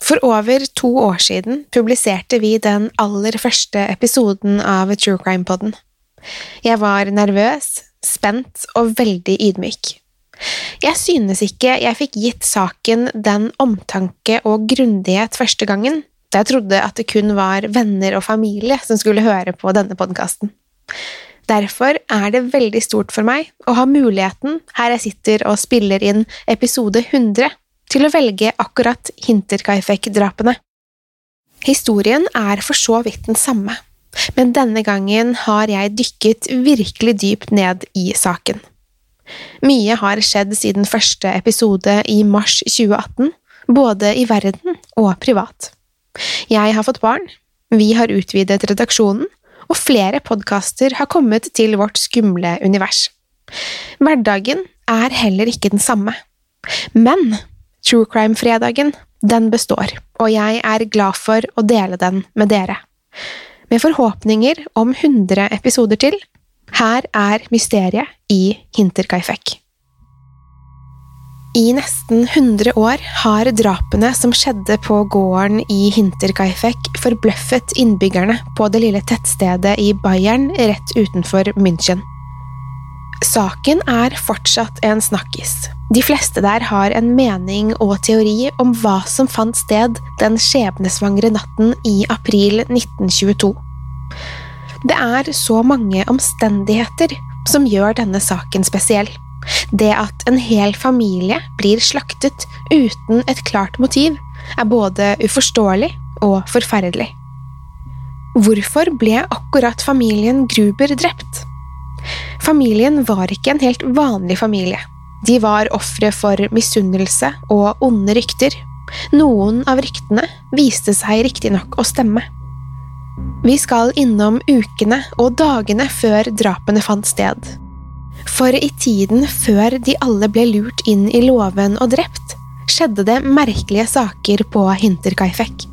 For over to år siden publiserte vi den aller første episoden av True Crime Podden. Jeg var nervøs, spent og veldig ydmyk. Jeg synes ikke jeg fikk gitt saken den omtanke og grundighet første gangen, da jeg trodde at det kun var venner og familie som skulle høre på denne podkasten. Derfor er det veldig stort for meg å ha muligheten, her jeg sitter og spiller inn episode 100, til å velge akkurat Hinterkaifeck-drapene. Historien er for så vidt den samme, men denne gangen har jeg dykket virkelig dypt ned i saken. Mye har skjedd siden første episode i mars 2018, både i verden og privat. Jeg har fått barn, vi har utvidet redaksjonen, og flere podkaster har kommet til vårt skumle univers. Hverdagen er heller ikke den samme. Men True Crime-fredagen, den består, og jeg er glad for å dele den med dere. Med forhåpninger om 100 episoder til, her er mysteriet i Hinterkaifeck. I nesten 100 år har drapene som skjedde på gården i Hinterkaifeck, forbløffet innbyggerne på det lille tettstedet i Bayern rett utenfor München. Saken er fortsatt en snakkis. De fleste der har en mening og teori om hva som fant sted den skjebnesvangre natten i april 1922. Det er så mange omstendigheter som gjør denne saken spesiell. Det at en hel familie blir slaktet uten et klart motiv, er både uforståelig og forferdelig. Hvorfor ble akkurat familien Gruber drept? Familien var ikke en helt vanlig familie. De var ofre for misunnelse og onde rykter. Noen av ryktene viste seg riktignok å stemme. Vi skal innom ukene og dagene før drapene fant sted. For i tiden før de alle ble lurt inn i låven og drept, skjedde det merkelige saker på Hinterkaifek.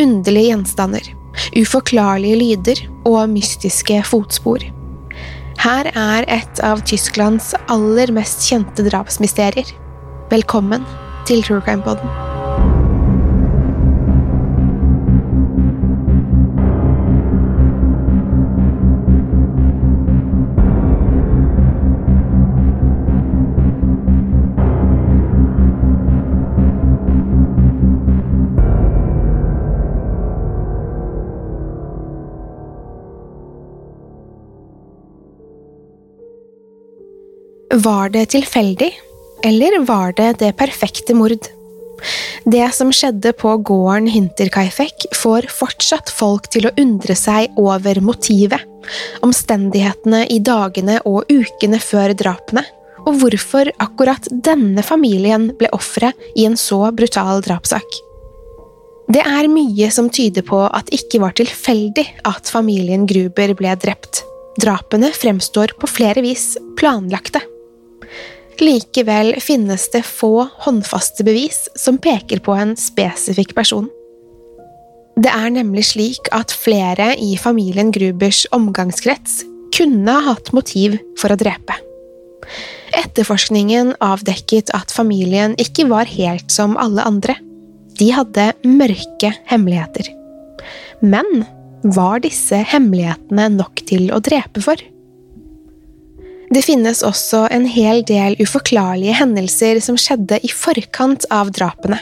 Underlige gjenstander, uforklarlige lyder og mystiske fotspor. Her er et av Tysklands aller mest kjente drapsmysterier. Velkommen til True Crime Podden. Var det tilfeldig, eller var det det perfekte mord? Det som skjedde på gården Hinterkaifek, får fortsatt folk til å undre seg over motivet, omstendighetene i dagene og ukene før drapene, og hvorfor akkurat denne familien ble offeret i en så brutal drapssak. Det er mye som tyder på at det ikke var tilfeldig at familien Gruber ble drept. Drapene fremstår på flere vis planlagte. Likevel finnes det få håndfaste bevis som peker på en spesifikk person. Det er nemlig slik at flere i familien Grubers omgangskrets kunne ha hatt motiv for å drepe. Etterforskningen avdekket at familien ikke var helt som alle andre. De hadde mørke hemmeligheter. Men var disse hemmelighetene nok til å drepe for? Det finnes også en hel del uforklarlige hendelser som skjedde i forkant av drapene.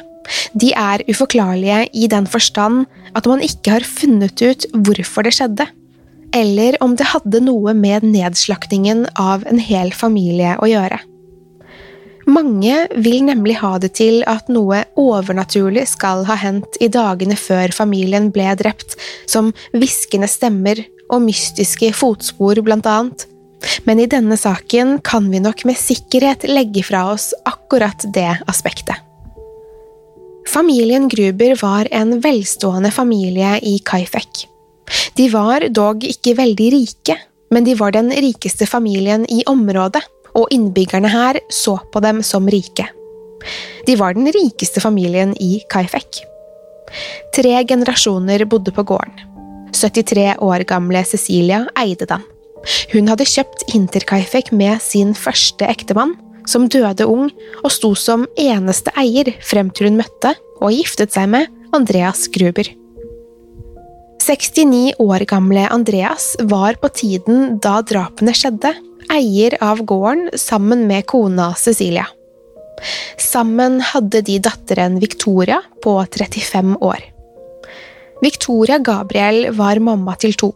De er uforklarlige i den forstand at man ikke har funnet ut hvorfor det skjedde, eller om det hadde noe med nedslaktingen av en hel familie å gjøre. Mange vil nemlig ha det til at noe overnaturlig skal ha hendt i dagene før familien ble drept, som hviskende stemmer og mystiske fotspor, blant annet. Men i denne saken kan vi nok med sikkerhet legge fra oss akkurat det aspektet. Familien Gruber var en velstående familie i Kaifek. De var dog ikke veldig rike, men de var den rikeste familien i området, og innbyggerne her så på dem som rike. De var den rikeste familien i Kaifek. Tre generasjoner bodde på gården. 73 år gamle Cecilia eide den. Hun hadde kjøpt Hinterkaifek med sin første ektemann, som døde ung og sto som eneste eier frem til hun møtte og giftet seg med Andreas Gruber. 69 år gamle Andreas var på tiden da drapene skjedde, eier av gården sammen med kona Cecilia. Sammen hadde de datteren Victoria på 35 år. Victoria Gabriel var mamma til to.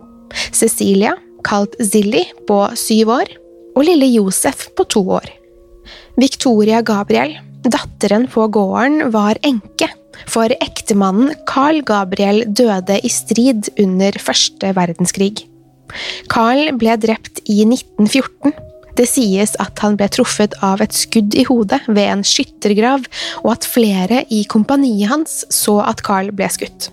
Cecilia kalt Zilly på syv år, og lille Josef på to år. Victoria Gabriel, datteren på gården, var enke, for ektemannen Carl Gabriel døde i strid under første verdenskrig. Carl ble drept i 1914. Det sies at han ble truffet av et skudd i hodet ved en skyttergrav, og at flere i kompaniet hans så at Carl ble skutt.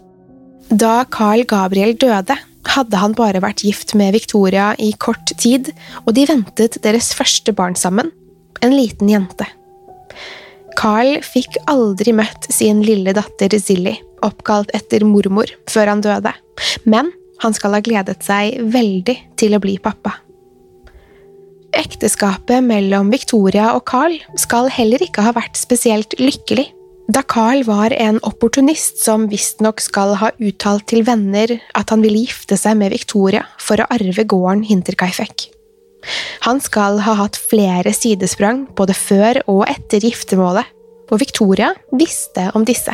Da Carl Gabriel døde, hadde han bare vært gift med Victoria i kort tid, og de ventet deres første barn sammen, en liten jente. Carl fikk aldri møtt sin lille datter Zilly, oppkalt etter mormor, før han døde, men han skal ha gledet seg veldig til å bli pappa. Ekteskapet mellom Victoria og Carl skal heller ikke ha vært spesielt lykkelig. Da Carl var en opportunist som visstnok skal ha uttalt til venner at han ville gifte seg med Victoria for å arve gården Hinterkaifek. Han skal ha hatt flere sidesprang både før og etter giftermålet, og Victoria visste om disse.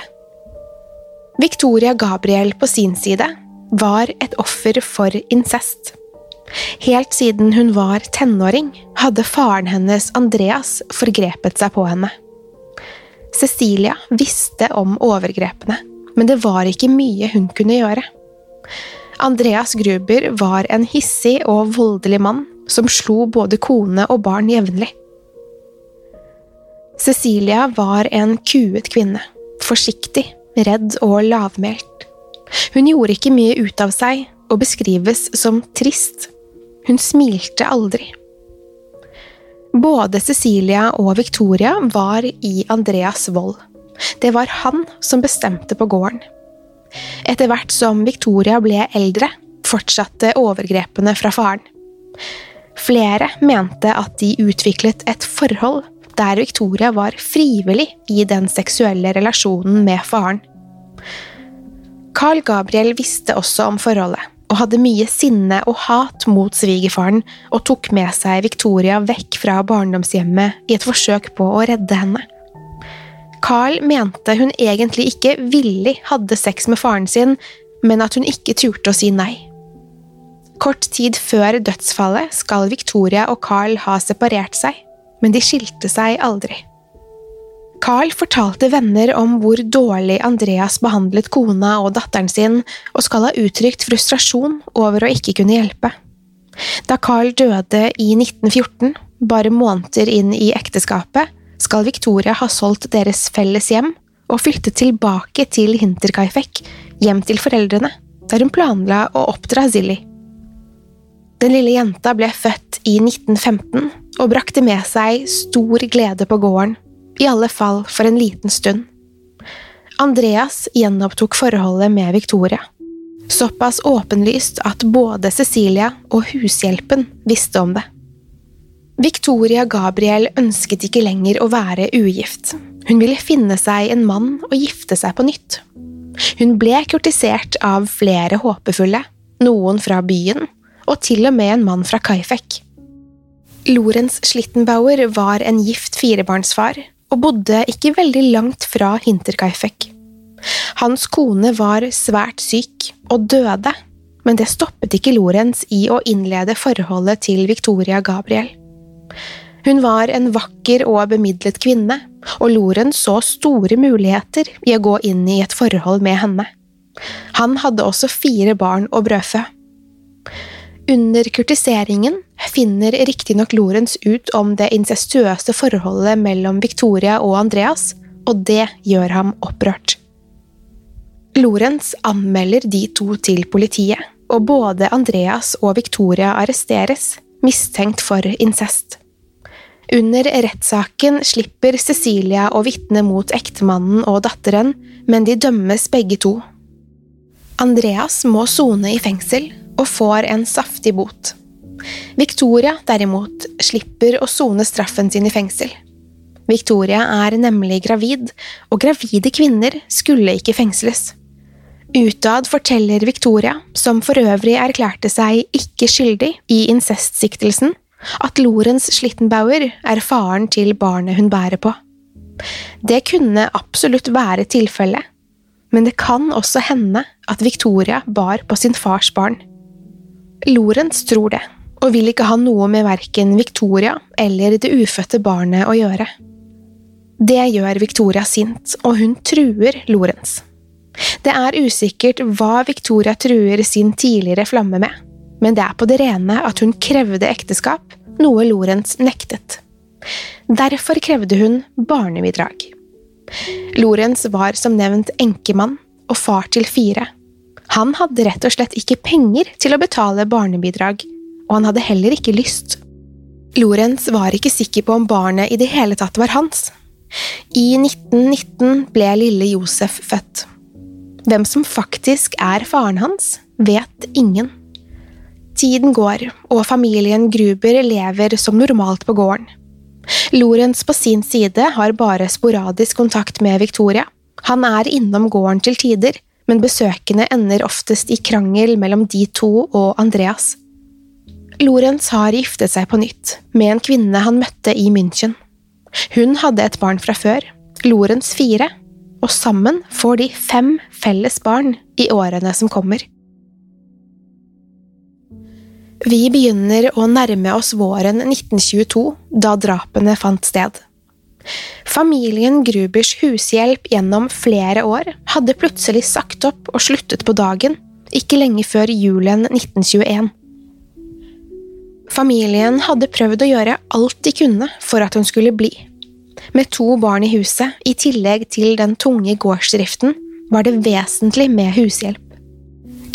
Victoria Gabriel på sin side var et offer for incest. Helt siden hun var tenåring, hadde faren hennes Andreas forgrepet seg på henne. Cecilia visste om overgrepene, men det var ikke mye hun kunne gjøre. Andreas Gruber var en hissig og voldelig mann som slo både kone og barn jevnlig. Cecilia var en kuet kvinne, forsiktig, redd og lavmælt. Hun gjorde ikke mye ut av seg og beskrives som trist. Hun smilte aldri. Både Cecilia og Victoria var i Andreas vold. Det var han som bestemte på gården. Etter hvert som Victoria ble eldre, fortsatte overgrepene fra faren. Flere mente at de utviklet et forhold der Victoria var frivillig i den seksuelle relasjonen med faren. Carl Gabriel visste også om forholdet og hadde mye sinne og hat mot svigerfaren og tok med seg Victoria vekk fra barndomshjemmet i et forsøk på å redde henne. Carl mente hun egentlig ikke villig hadde sex med faren sin, men at hun ikke turte å si nei. Kort tid før dødsfallet skal Victoria og Carl ha separert seg, men de skilte seg aldri. Carl fortalte venner om hvor dårlig Andreas behandlet kona og datteren sin, og skal ha uttrykt frustrasjon over å ikke kunne hjelpe. Da Carl døde i 1914, bare måneder inn i ekteskapet, skal Victoria ha solgt deres felles hjem og flyttet tilbake til Hinterkaifek, hjem til foreldrene, der hun planla å oppdra Zilly. Den lille jenta ble født i 1915 og brakte med seg stor glede på gården, i alle fall for en liten stund. Andreas gjenopptok forholdet med Victoria. Såpass åpenlyst at både Cecilia og hushjelpen visste om det. Victoria Gabriel ønsket ikke lenger å være ugift. Hun ville finne seg en mann og gifte seg på nytt. Hun ble kurtisert av flere håpefulle, noen fra byen, og til og med en mann fra Kaifek. Lorentz Schlittenbauer var en gift firebarnsfar og bodde ikke veldig langt fra Hinterkaifek. Hans kone var svært syk og døde, men det stoppet ikke Lorentz i å innlede forholdet til Victoria Gabriel. Hun var en vakker og bemidlet kvinne, og Lorentz så store muligheter i å gå inn i et forhold med henne. Han hadde også fire barn å brødfø. Under kurtiseringen finner riktignok Lorentz ut om det incestuøse forholdet mellom Victoria og Andreas, og det gjør ham opprørt. Lorentz anmelder de to til politiet, og både Andreas og Victoria arresteres, mistenkt for incest. Under rettssaken slipper Cecilia å vitne mot ektemannen og datteren, men de dømmes begge to. Andreas må sone i fengsel, og får en saftig bot. Victoria, derimot, slipper å sone straffen sin i fengsel. Victoria er nemlig gravid, og gravide kvinner skulle ikke fengsles. Utad forteller Victoria, som for øvrig erklærte seg ikke skyldig i incestsiktelsen, at Lorentz Schlittenbauer er faren til barnet hun bærer på. Det kunne absolutt være tilfellet, men det kan også hende at Victoria bar på sin fars barn. Lorentz tror det, og vil ikke ha noe med verken Victoria eller det ufødte barnet å gjøre. Det gjør Victoria sint, og hun truer Lorentz. Det er usikkert hva Victoria truer sin tidligere flamme med, men det er på det rene at hun krevde ekteskap, noe Lorentz nektet. Derfor krevde hun barnebidrag. Lorentz var som nevnt enkemann og far til fire. Han hadde rett og slett ikke penger til å betale barnebidrag, og han hadde heller ikke lyst. Lorentz var ikke sikker på om barnet i det hele tatt var hans. I 1919 ble lille Josef født. Hvem som faktisk er faren hans, vet ingen. Tiden går, og familien Gruber lever som normalt på gården. Lorentz på sin side har bare sporadisk kontakt med Victoria. Han er innom gården til tider, men besøkene ender oftest i krangel mellom de to og Andreas. Lorentz har giftet seg på nytt, med en kvinne han møtte i München. Hun hadde et barn fra før, Lorentz fire, og sammen får de fem felles barn i årene som kommer. Vi begynner å nærme oss våren 1922, da drapene fant sted. Familien Grubers hushjelp gjennom flere år hadde plutselig sagt opp og sluttet på dagen, ikke lenge før julen 1921. Familien hadde prøvd å gjøre alt de kunne for at hun skulle bli. Med to barn i huset, i tillegg til den tunge gårdsdriften, var det vesentlig med hushjelp.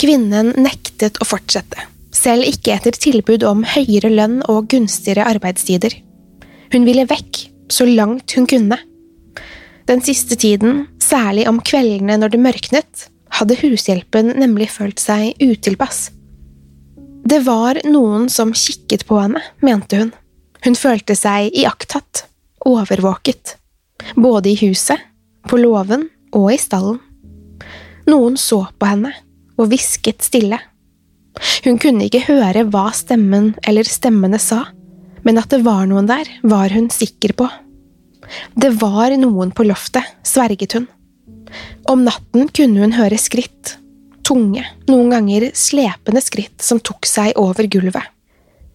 Kvinnen nektet å fortsette, selv ikke etter tilbud om høyere lønn og gunstigere arbeidstider. Hun ville vekk så langt hun kunne. Den siste tiden, særlig om kveldene når det mørknet, hadde hushjelpen nemlig følt seg utilpass. Det var noen som kikket på henne, mente hun. Hun følte seg iakttatt, overvåket, både i huset, på låven og i stallen. Noen så på henne og hvisket stille. Hun kunne ikke høre hva stemmen eller stemmene sa, men at det var noen der, var hun sikker på. Det var noen på loftet, sverget hun. Om natten kunne hun høre skritt, tunge, noen ganger slepende skritt som tok seg over gulvet.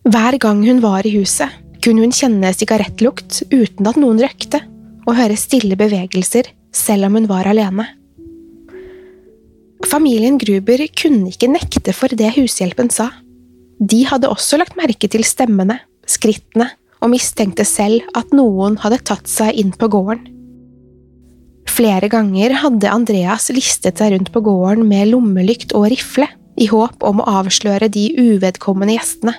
Hver gang hun var i huset, kunne hun kjenne sigarettlukt uten at noen røkte, og høre stille bevegelser selv om hun var alene. Familien Gruber kunne ikke nekte for det hushjelpen sa. De hadde også lagt merke til stemmene, skrittene, og mistenkte selv at noen hadde tatt seg inn på gården. Flere ganger hadde Andreas listet seg rundt på gården med lommelykt og rifle, i håp om å avsløre de uvedkommende gjestene.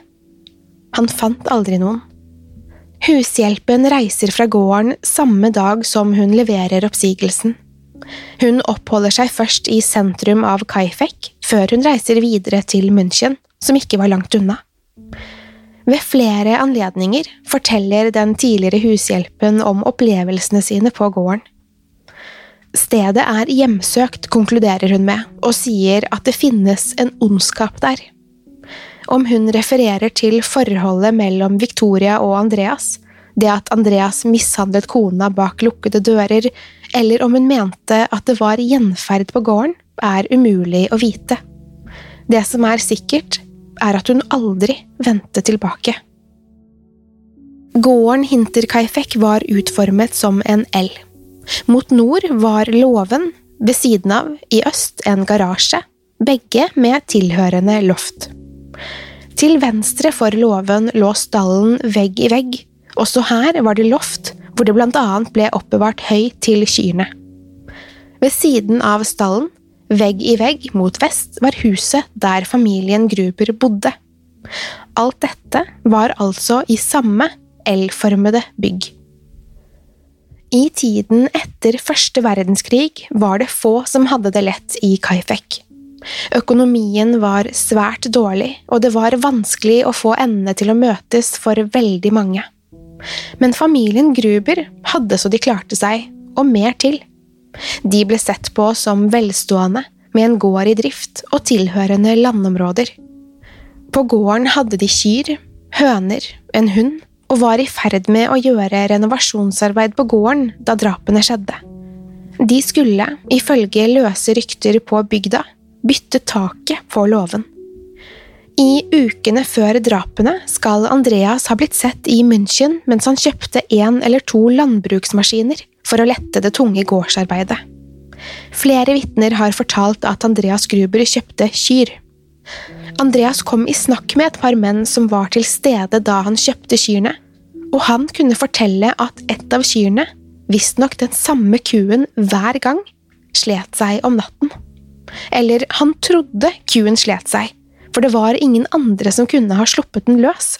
Han fant aldri noen. Hushjelpen reiser fra gården samme dag som hun leverer oppsigelsen. Hun oppholder seg først i sentrum av Kaifek, før hun reiser videre til München, som ikke var langt unna. Ved flere anledninger forteller den tidligere hushjelpen om opplevelsene sine på gården. Stedet er hjemsøkt, konkluderer hun med, og sier at det finnes en ondskap der. Om hun refererer til forholdet mellom Victoria og Andreas, det at Andreas mishandlet kona bak lukkede dører, eller om hun mente at det var gjenferd på gården, er umulig å vite. Det som er sikkert, er at hun aldri vendte tilbake. Gården Hinterkaifek var utformet som en L. Mot nord var låven, ved siden av, i øst, en garasje, begge med tilhørende loft. Til venstre for låven lå stallen vegg i vegg, også her var det loft, hvor det blant annet ble oppbevart høy til kyrne. Ved siden av stallen, vegg i vegg mot vest, var huset der familien Gruber bodde. Alt dette var altså i samme L-formede bygg. I tiden etter første verdenskrig var det få som hadde det lett i Kaifek. Økonomien var svært dårlig, og det var vanskelig å få endene til å møtes for veldig mange. Men familien Gruber hadde så de klarte seg, og mer til. De ble sett på som velstående, med en gård i drift og tilhørende landområder. På gården hadde de kyr, høner, en hund, og var i ferd med å gjøre renovasjonsarbeid på gården da drapene skjedde. De skulle, ifølge løse rykter på bygda, bytte taket på låven. I ukene før drapene skal Andreas ha blitt sett i München mens han kjøpte én eller to landbruksmaskiner for å lette det tunge gårdsarbeidet. Flere vitner har fortalt at Andreas Gruber kjøpte kyr. Andreas kom i snakk med et par menn som var til stede da han kjøpte kyrne, og han kunne fortelle at et av kyrne, visstnok den samme kuen hver gang, slet seg om natten. Eller han trodde kuen slet seg, for det var ingen andre som kunne ha sluppet den løs.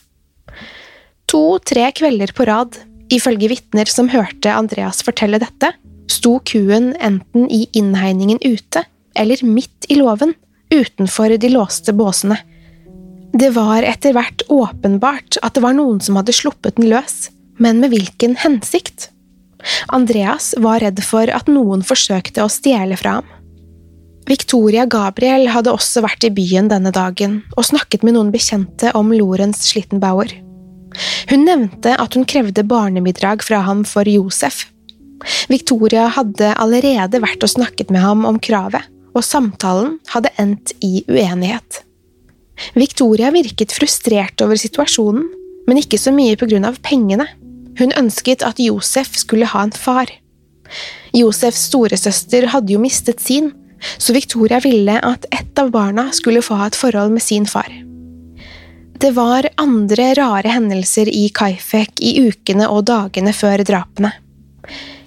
To–tre kvelder på rad, ifølge vitner som hørte Andreas fortelle dette, sto kuen enten i innhegningen ute eller midt i låven, utenfor de låste båsene. Det var etter hvert åpenbart at det var noen som hadde sluppet den løs, men med hvilken hensikt? Andreas var redd for at noen forsøkte å stjele fra ham. Victoria Gabriel hadde også vært i byen denne dagen og snakket med noen bekjente om Lorentz Schlittenbauer. Hun nevnte at hun krevde barnebidrag fra ham for Josef. Victoria hadde allerede vært og snakket med ham om kravet, og samtalen hadde endt i uenighet. Victoria virket frustrert over situasjonen, men ikke så mye på grunn av pengene. Hun ønsket at Josef skulle ha en far. Josefs storesøster hadde jo mistet sin, så Victoria ville at ett av barna skulle få ha et forhold med sin far. Det var andre rare hendelser i Kaifek i ukene og dagene før drapene.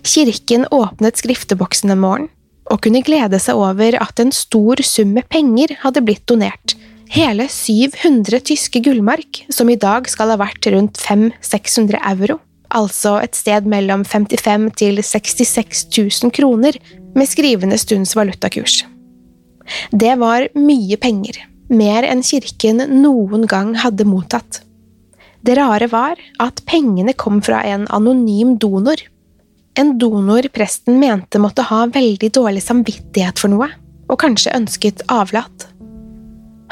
Kirken åpnet skrifteboksen en morgen og kunne glede seg over at en stor sum med penger hadde blitt donert, hele 700 tyske gullmark, som i dag skal ha vært rundt 500–600 euro, altså et sted mellom 55 til 66 000 kroner med skrivende stunds valutakurs. Det var mye penger, mer enn kirken noen gang hadde mottatt. Det rare var at pengene kom fra en anonym donor. En donor presten mente måtte ha veldig dårlig samvittighet for noe, og kanskje ønsket avlat.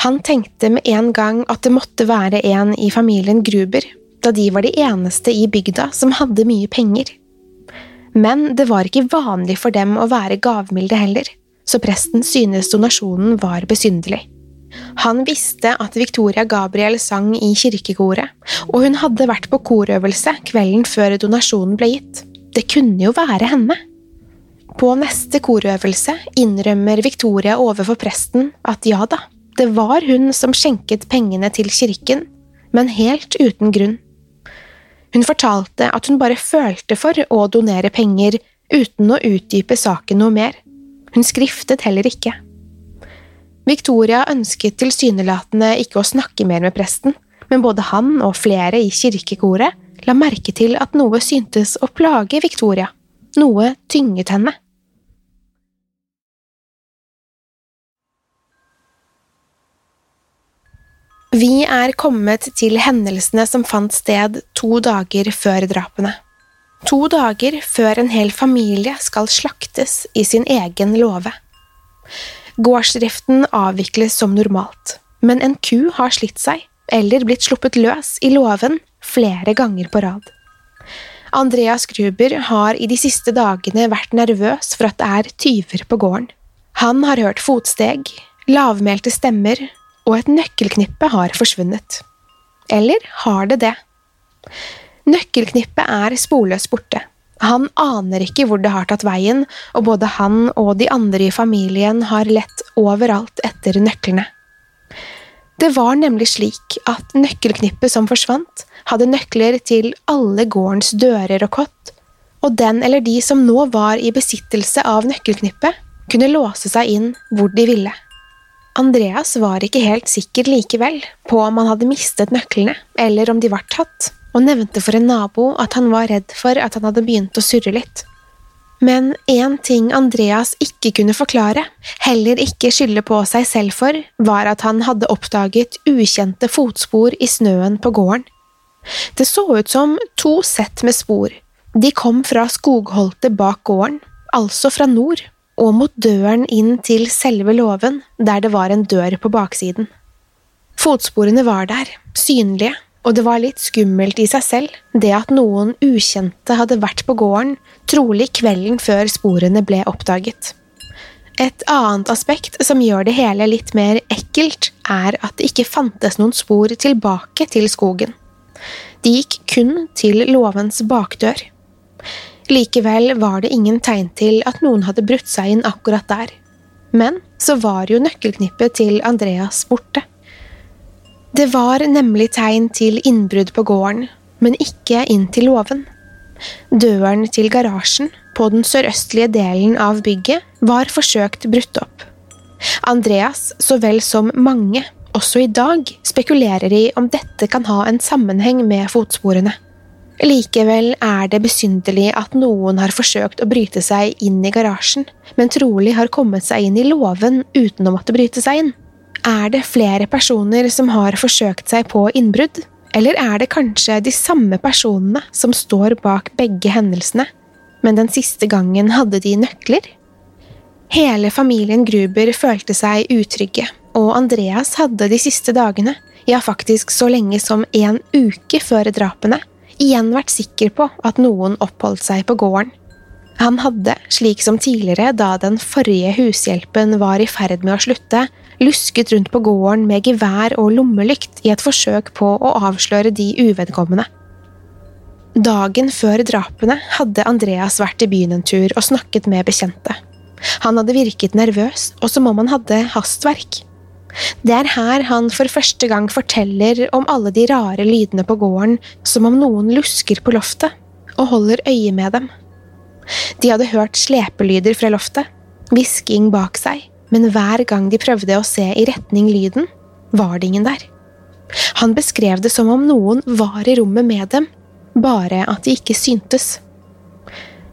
Han tenkte med en gang at det måtte være en i familien Gruber, da de var de eneste i bygda som hadde mye penger. Men det var ikke vanlig for dem å være gavmilde heller, så presten synes donasjonen var besynderlig. Han visste at Victoria Gabriel sang i kirkekoret, og hun hadde vært på korøvelse kvelden før donasjonen ble gitt. Det kunne jo være henne. På neste korøvelse innrømmer Victoria overfor presten at ja da, det var hun som skjenket pengene til kirken, men helt uten grunn. Hun fortalte at hun bare følte for å donere penger uten å utdype saken noe mer. Hun skriftet heller ikke. Victoria ønsket tilsynelatende ikke å snakke mer med presten, men både han og flere i kirkekoret la merke til at noe syntes å plage Victoria. Noe tynget henne. Vi er kommet til hendelsene som fant sted to dager før drapene. To dager før en hel familie skal slaktes i sin egen låve. Gårdsdriften avvikles som normalt, men en ku har slitt seg, eller blitt sluppet løs i låven flere ganger på rad. Andreas Gruber har i de siste dagene vært nervøs for at det er tyver på gården. Han har hørt fotsteg, lavmælte stemmer og et nøkkelknippe har forsvunnet. Eller har det det? Nøkkelknippet er sporløst borte. Han aner ikke hvor det har tatt veien, og både han og de andre i familien har lett overalt etter nøklene. Det var nemlig slik at nøkkelknippet som forsvant, hadde nøkler til alle gårdens dører og kott, og den eller de som nå var i besittelse av nøkkelknippet, kunne låse seg inn hvor de ville. Andreas var ikke helt sikker likevel på om han hadde mistet nøklene, eller om de var tatt, og nevnte for en nabo at han var redd for at han hadde begynt å surre litt. Men én ting Andreas ikke kunne forklare, heller ikke skylde på seg selv for, var at han hadde oppdaget ukjente fotspor i snøen på gården. Det så ut som to sett med spor. De kom fra skogholtet bak gården, altså fra nord og mot døren inn til selve låven, der det var en dør på baksiden. Fotsporene var der, synlige, og det var litt skummelt i seg selv, det at noen ukjente hadde vært på gården, trolig kvelden før sporene ble oppdaget. Et annet aspekt som gjør det hele litt mer ekkelt, er at det ikke fantes noen spor tilbake til skogen. De gikk kun til låvens bakdør. Likevel var det ingen tegn til at noen hadde brutt seg inn akkurat der. Men så var jo nøkkelknippet til Andreas borte. Det var nemlig tegn til innbrudd på gården, men ikke inn til låven. Døren til garasjen, på den sørøstlige delen av bygget, var forsøkt brutt opp. Andreas, så vel som mange, også i dag, spekulerer i om dette kan ha en sammenheng med fotsporene. Likevel er det besynderlig at noen har forsøkt å bryte seg inn i garasjen, men trolig har kommet seg inn i låven uten å måtte bryte seg inn. Er det flere personer som har forsøkt seg på innbrudd, eller er det kanskje de samme personene som står bak begge hendelsene, men den siste gangen hadde de nøkler? Hele familien Gruber følte seg utrygge, og Andreas hadde de siste dagene, ja faktisk så lenge som en uke før drapene, igjen vært sikker på at noen oppholdt seg på gården. Han hadde, slik som tidligere da den forrige hushjelpen var i ferd med å slutte, lusket rundt på gården med gevær og lommelykt i et forsøk på å avsløre de uvedkommende. Dagen før drapene hadde Andreas vært i byen en tur og snakket med bekjente. Han hadde virket nervøs, og som om han hadde hastverk. Det er her han for første gang forteller om alle de rare lydene på gården, som om noen lusker på loftet, og holder øye med dem. De hadde hørt slepelyder fra loftet, hvisking bak seg, men hver gang de prøvde å se i retning lyden, var det ingen der. Han beskrev det som om noen var i rommet med dem, bare at de ikke syntes.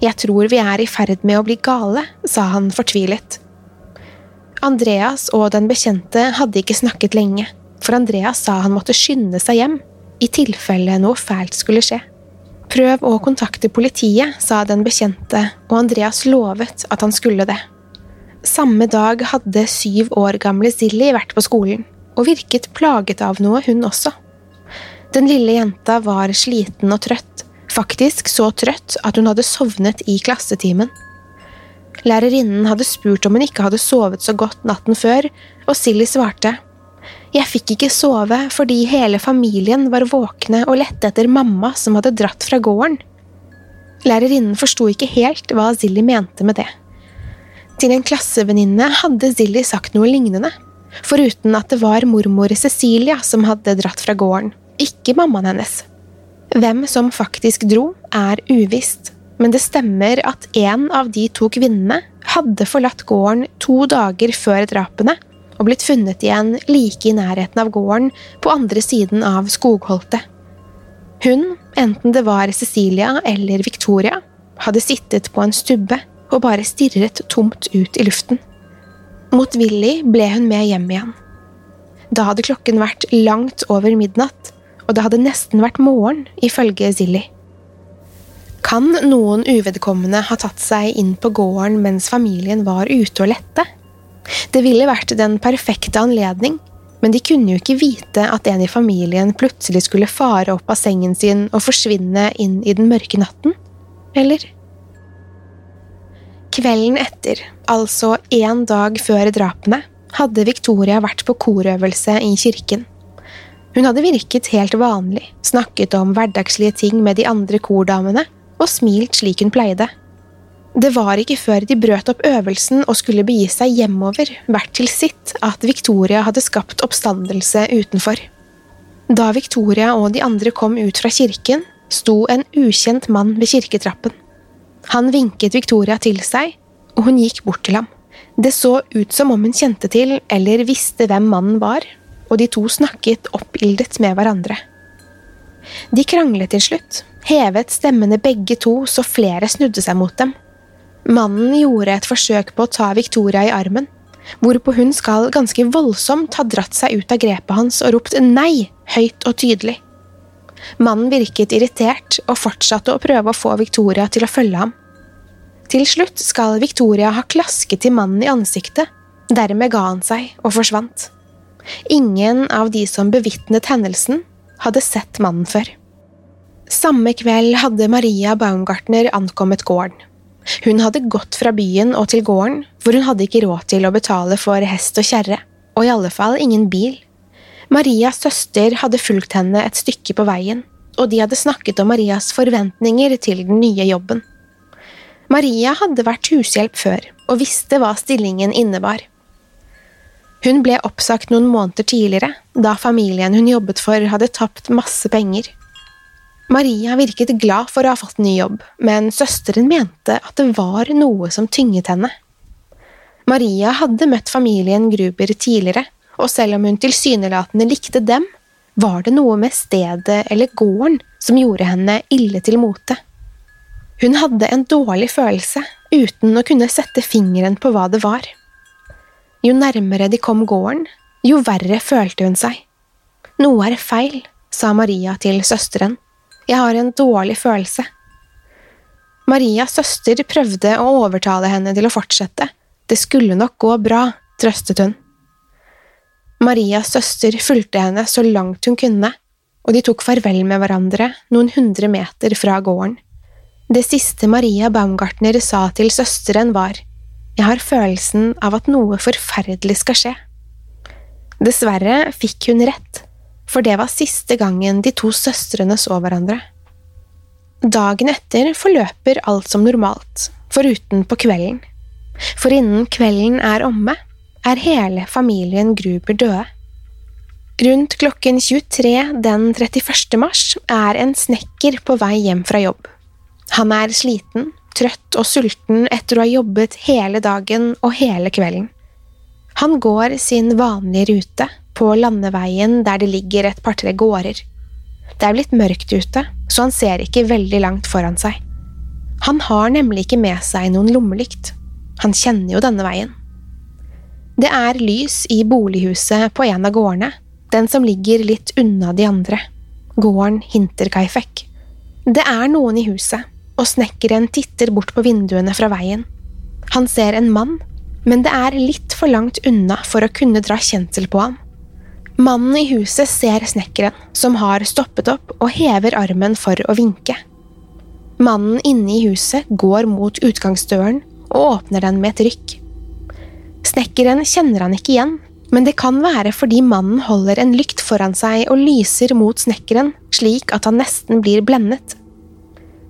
Jeg tror vi er i ferd med å bli gale, sa han fortvilet. Andreas og den bekjente hadde ikke snakket lenge, for Andreas sa han måtte skynde seg hjem, i tilfelle noe fælt skulle skje. Prøv å kontakte politiet, sa den bekjente, og Andreas lovet at han skulle det. Samme dag hadde syv år gamle Silly vært på skolen, og virket plaget av noe, hun også. Den lille jenta var sliten og trøtt, faktisk så trøtt at hun hadde sovnet i klassetimen. Lærerinnen hadde spurt om hun ikke hadde sovet så godt natten før, og Silly svarte. Jeg fikk ikke sove fordi hele familien var våkne og lette etter mamma som hadde dratt fra gården. Lærerinnen forsto ikke helt hva Zilly mente med det. Til en klassevenninne hadde Zilly sagt noe lignende, foruten at det var mormor Cecilia som hadde dratt fra gården, ikke mammaen hennes. Hvem som faktisk dro, er uvisst, men det stemmer at en av de to kvinnene hadde forlatt gården to dager før drapene og blitt funnet igjen like i nærheten av gården på andre siden av skogholtet. Hun, enten det var Cecilia eller Victoria, hadde sittet på en stubbe og bare stirret tomt ut i luften. Motvillig ble hun med hjem igjen. Da hadde klokken vært langt over midnatt, og det hadde nesten vært morgen, ifølge Zilly. Kan noen uvedkommende ha tatt seg inn på gården mens familien var ute og lette? Det ville vært den perfekte anledning, men de kunne jo ikke vite at en i familien plutselig skulle fare opp av sengen sin og forsvinne inn i den mørke natten, eller? Kvelden etter, altså én dag før drapene, hadde Victoria vært på korøvelse i kirken. Hun hadde virket helt vanlig, snakket om hverdagslige ting med de andre kordamene og smilt slik hun pleide. Det var ikke før de brøt opp øvelsen og skulle begi seg hjemover, hvert til sitt, at Victoria hadde skapt oppstandelse utenfor. Da Victoria og de andre kom ut fra kirken, sto en ukjent mann ved kirketrappen. Han vinket Victoria til seg, og hun gikk bort til ham. Det så ut som om hun kjente til eller visste hvem mannen var, og de to snakket oppildet med hverandre. De kranglet til slutt, hevet stemmene begge to så flere snudde seg mot dem. Mannen gjorde et forsøk på å ta Victoria i armen, hvorpå hun skal ganske voldsomt ha dratt seg ut av grepet hans og ropt nei høyt og tydelig. Mannen virket irritert og fortsatte å prøve å få Victoria til å følge ham. Til slutt skal Victoria ha klasket til mannen i ansiktet, dermed ga han seg og forsvant. Ingen av de som bevitnet hendelsen, hadde sett mannen før. Samme kveld hadde Maria Baumgartner ankommet gården. Hun hadde gått fra byen og til gården, for hun hadde ikke råd til å betale for hest og kjerre, og i alle fall ingen bil. Marias søster hadde fulgt henne et stykke på veien, og de hadde snakket om Marias forventninger til den nye jobben. Maria hadde vært hushjelp før og visste hva stillingen innebar. Hun ble oppsagt noen måneder tidligere, da familien hun jobbet for, hadde tapt masse penger. Maria virket glad for å ha fått ny jobb, men søsteren mente at det var noe som tynget henne. Maria hadde møtt familien Gruber tidligere, og selv om hun tilsynelatende likte dem, var det noe med stedet eller gården som gjorde henne ille til mote. Hun hadde en dårlig følelse, uten å kunne sette fingeren på hva det var. Jo nærmere de kom gården, jo verre følte hun seg. Noe er feil, sa Maria til søsteren. Jeg har en dårlig følelse. Marias søster prøvde å overtale henne til å fortsette. Det skulle nok gå bra, trøstet hun. Marias søster fulgte henne så langt hun kunne, og de tok farvel med hverandre noen hundre meter fra gården. Det siste Maria Baumgartner sa til søsteren, var Jeg har følelsen av at noe forferdelig skal skje. Dessverre fikk hun rett, for det var siste gangen de to søstrene så hverandre. Dagen etter forløper alt som normalt, foruten på kvelden. For innen kvelden er omme, er hele familien Gruber døde. Rundt klokken 23 den 31. mars er en snekker på vei hjem fra jobb. Han er sliten, trøtt og sulten etter å ha jobbet hele dagen og hele kvelden. Han går sin vanlige rute, på landeveien der det ligger et par-tre gårder. Det er blitt mørkt ute, så han ser ikke veldig langt foran seg. Han har nemlig ikke med seg noen lommelykt. Han kjenner jo denne veien. Det er lys i bolighuset på en av gårdene, den som ligger litt unna de andre, gården Hinterkaifek. Det er noen i huset, og snekkeren titter bort på vinduene fra veien. Han ser en mann, men det er litt for langt unna for å kunne dra kjensel på ham. Mannen i huset ser snekkeren, som har stoppet opp og hever armen for å vinke. Mannen inne i huset går mot utgangsdøren og åpner den med et rykk. Snekkeren kjenner han ikke igjen, men det kan være fordi mannen holder en lykt foran seg og lyser mot snekkeren slik at han nesten blir blendet.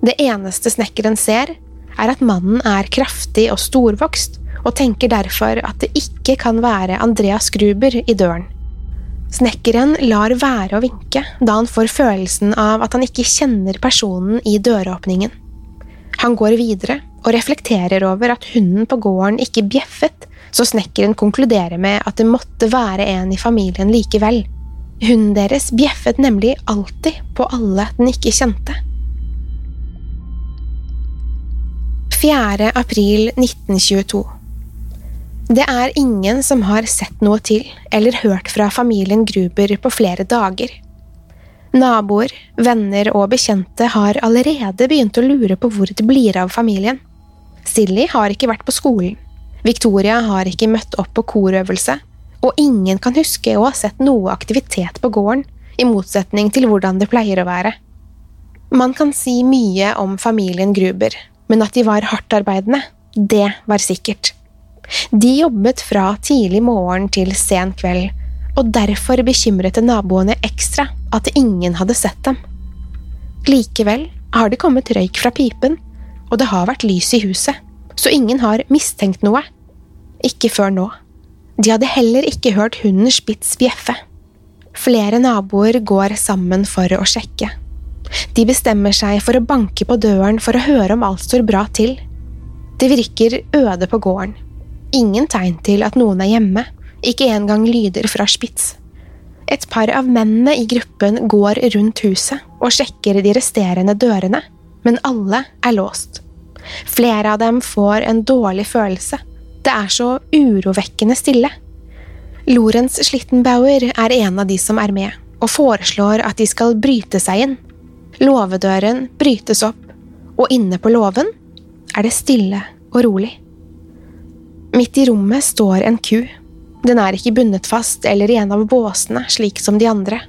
Det eneste snekkeren ser, er at mannen er kraftig og storvokst, og tenker derfor at det ikke kan være Andreas Gruber i døren. Snekkeren lar være å vinke, da han får følelsen av at han ikke kjenner personen i døråpningen. Han går videre og reflekterer over at hunden på gården ikke bjeffet, så snekkeren konkluderer med at det måtte være en i familien likevel. Hunden deres bjeffet nemlig alltid på alle den ikke kjente. 4. april 1922 Det er ingen som har sett noe til eller hørt fra familien Gruber på flere dager. Naboer, venner og bekjente har allerede begynt å lure på hvor det blir av familien. Silly har ikke vært på skolen, Victoria har ikke møtt opp på korøvelse, og ingen kan huske å ha sett noe aktivitet på gården, i motsetning til hvordan det pleier å være. Man kan si mye om familien Gruber, men at de var hardtarbeidende, det var sikkert. De jobbet fra tidlig morgen til sen kveld, og derfor bekymret det naboene ekstra at ingen hadde sett dem. Likevel har det kommet røyk fra pipen, og det har vært lys i huset, så ingen har mistenkt noe. Ikke før nå. De hadde heller ikke hørt hunden Spitz bjeffe. Flere naboer går sammen for å sjekke. De bestemmer seg for å banke på døren for å høre om alt står bra til. Det virker øde på gården. Ingen tegn til at noen er hjemme, ikke engang lyder fra Spitz. Et par av mennene i gruppen går rundt huset og sjekker de resterende dørene, men alle er låst. Flere av dem får en dårlig følelse det er så urovekkende stille. Lorentz Schlittenbauer er en av de som er med, og foreslår at de skal bryte seg inn. Låvedøren brytes opp, og inne på låven er det stille og rolig. Midt i rommet står en ku. Den er ikke bundet fast eller i en av båsene, slik som de andre.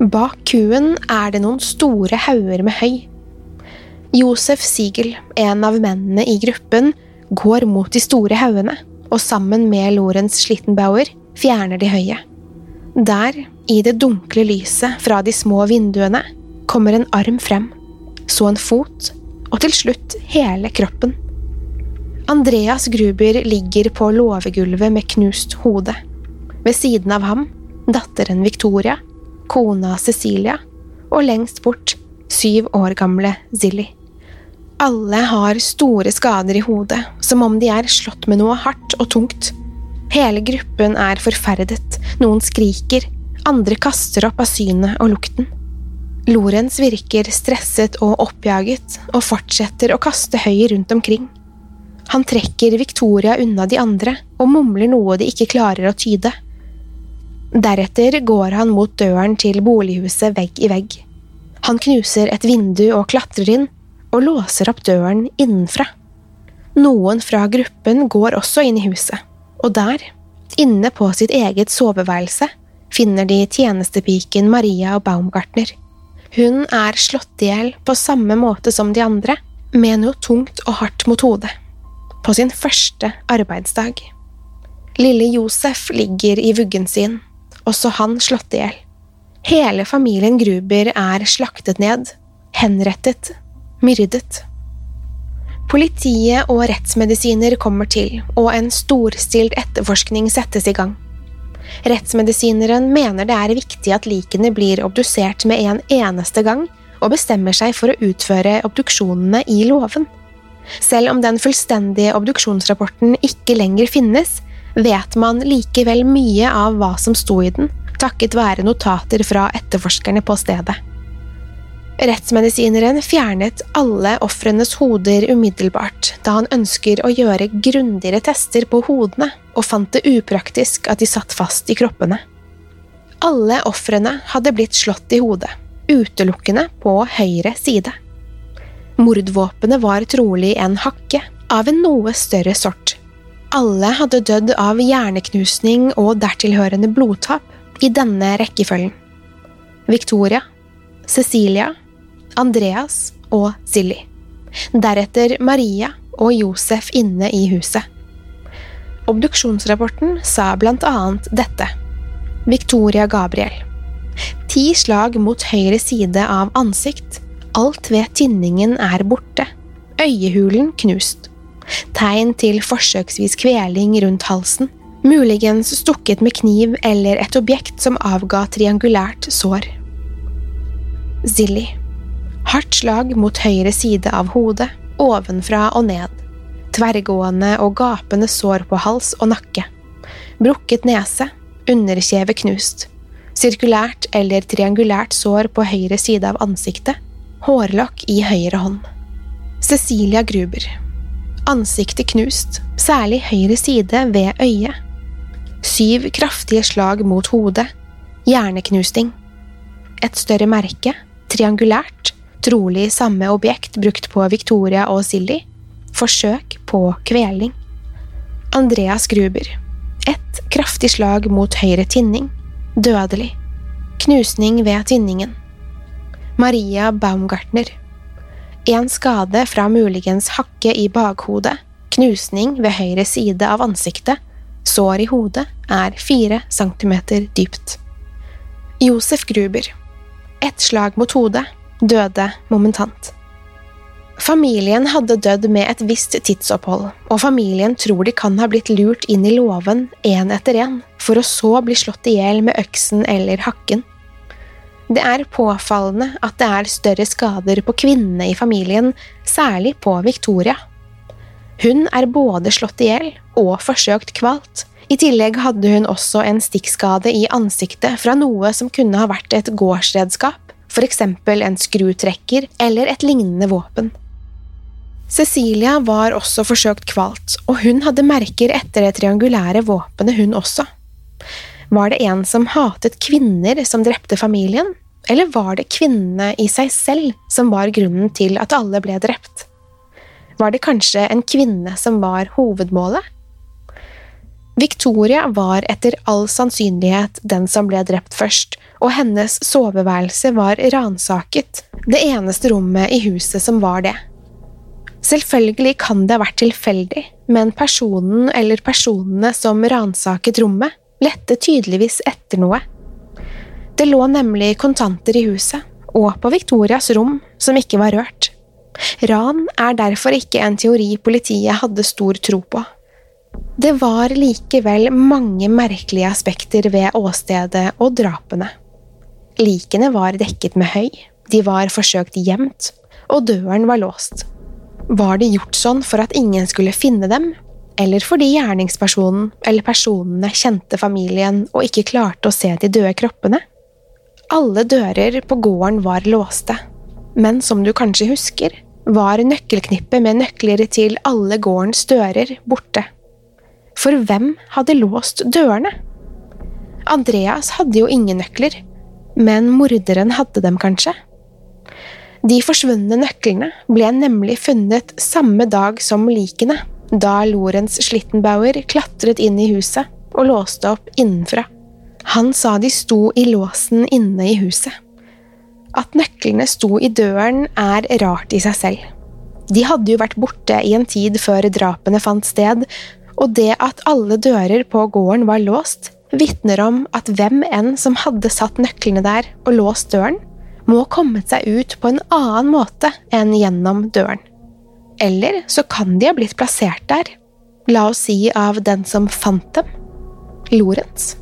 Bak kuen er det noen store hauger med høy. Josef Siegel, en av mennene i gruppen, går mot de store haugene, og sammen med Lorentz Schlittenbauer fjerner de høye. Der, i det dunkle lyset fra de små vinduene, kommer en arm frem, så en fot, og til slutt hele kroppen. Andreas Gruber ligger på låvegulvet med knust hode. Ved siden av ham datteren Victoria, kona Cecilia og lengst bort syv år gamle Zilly. Alle har store skader i hodet, som om de er slått med noe hardt og tungt. Hele gruppen er forferdet, noen skriker, andre kaster opp av synet og lukten. Lorentz virker stresset og oppjaget og fortsetter å kaste høy rundt omkring. Han trekker Victoria unna de andre og mumler noe de ikke klarer å tyde. Deretter går han mot døren til bolighuset vegg i vegg. Han knuser et vindu og klatrer inn, og låser opp døren innenfra. Noen fra gruppen går også inn i huset, og der, inne på sitt eget soveværelse, finner de tjenestepiken Maria og Baumgartner. Hun er slått i hjel på samme måte som de andre, med noe tungt og hardt mot hodet. På sin første arbeidsdag. Lille Josef ligger i vuggen sin, også han slått i hjel. Hele familien Gruber er slaktet ned, henrettet myrdet. Politiet og rettsmedisiner kommer til, og en storstilt etterforskning settes i gang. Rettsmedisineren mener det er viktig at likene blir obdusert med en eneste gang, og bestemmer seg for å utføre obduksjonene i låven. Selv om den fullstendige obduksjonsrapporten ikke lenger finnes, vet man likevel mye av hva som sto i den, takket være notater fra etterforskerne på stedet. Rettsmedisineren fjernet alle ofrenes hoder umiddelbart, da han ønsker å gjøre grundigere tester på hodene, og fant det upraktisk at de satt fast i kroppene. Alle ofrene hadde blitt slått i hodet, utelukkende på høyre side. Mordvåpenet var trolig en hakke av en noe større sort. Alle hadde dødd av hjerneknusning og dertilhørende blodtap i denne rekkefølgen. Victoria, Cecilia Andreas og Silly. Deretter Maria og Josef inne i huset. Obduksjonsrapporten sa blant annet dette. Victoria Gabriel. Ti slag mot høyre side av ansikt. Alt ved tinningen er borte. Øyehulen knust. Tegn til forsøksvis kveling rundt halsen. Muligens stukket med kniv eller et objekt som avga triangulært sår. Zilly. Hardt slag mot høyre side av hodet, ovenfra og ned. Tverrgående og gapende sår på hals og nakke. Brukket nese, underkjeve knust. sirkulært eller triangulært sår på høyre side av ansiktet, hårlokk i høyre hånd. Cecilia Gruber. Ansiktet knust, særlig høyre side ved øyet. Syv kraftige slag mot hodet, Hjerneknusting. Et større merke, triangulært, trolig samme objekt brukt på Victoria og Silly. Forsøk på kveling. Andreas Gruber. Et kraftig slag mot høyre tinning. Dødelig. Knusning ved tinningen. Maria Baumgartner. En skade fra muligens hakke i bakhodet, knusning ved høyre side av ansiktet, sår i hodet er fire centimeter dypt. Josef Gruber. Ett slag mot hodet, døde momentant. Familien hadde dødd med et visst tidsopphold, og familien tror de kan ha blitt lurt inn i låven én etter én, for å så bli slått i hjel med øksen eller hakken. Det er påfallende at det er større skader på kvinnene i familien, særlig på Victoria. Hun er både slått i hjel og forsøkt kvalt. I tillegg hadde hun også en stikkskade i ansiktet fra noe som kunne ha vært et gårdsredskap, eksempel en skrutrekker eller et lignende våpen. Cecilia var også forsøkt kvalt, og hun hadde merker etter det triangulære våpenet, hun også. Var det en som hatet kvinner som drepte familien, eller var det kvinnene i seg selv som var grunnen til at alle ble drept? Var det kanskje en kvinne som var hovedmålet? Victoria var etter all sannsynlighet den som ble drept først, og hennes soveværelse var ransaket, det eneste rommet i huset som var det. Selvfølgelig kan det ha vært tilfeldig, men personen eller personene som ransaket rommet, lette tydeligvis etter noe. Det lå nemlig kontanter i huset, og på Victorias rom, som ikke var rørt. Ran er derfor ikke en teori politiet hadde stor tro på. Det var likevel mange merkelige aspekter ved åstedet og drapene. Likene var dekket med høy, de var forsøkt gjemt, og døren var låst. Var det gjort sånn for at ingen skulle finne dem, eller fordi gjerningspersonen eller personene kjente familien og ikke klarte å se de døde kroppene? Alle dører på gården var låste, men som du kanskje husker, var nøkkelknippet med nøkler til alle gårdens dører borte. For hvem hadde låst dørene? Andreas hadde jo ingen nøkler, men morderen hadde dem kanskje? De forsvunne nøklene ble nemlig funnet samme dag som likene, da Lorentz Schlittenbauer klatret inn i huset og låste opp innenfra. Han sa de sto i låsen inne i huset. At nøklene sto i døren er rart i seg selv. De hadde jo vært borte i en tid før drapene fant sted, og det at alle dører på gården var låst, vitner om at hvem enn som hadde satt nøklene der og låst døren, må kommet seg ut på en annen måte enn gjennom døren. Eller så kan de ha blitt plassert der, la oss si av den som fant dem, Lorentz.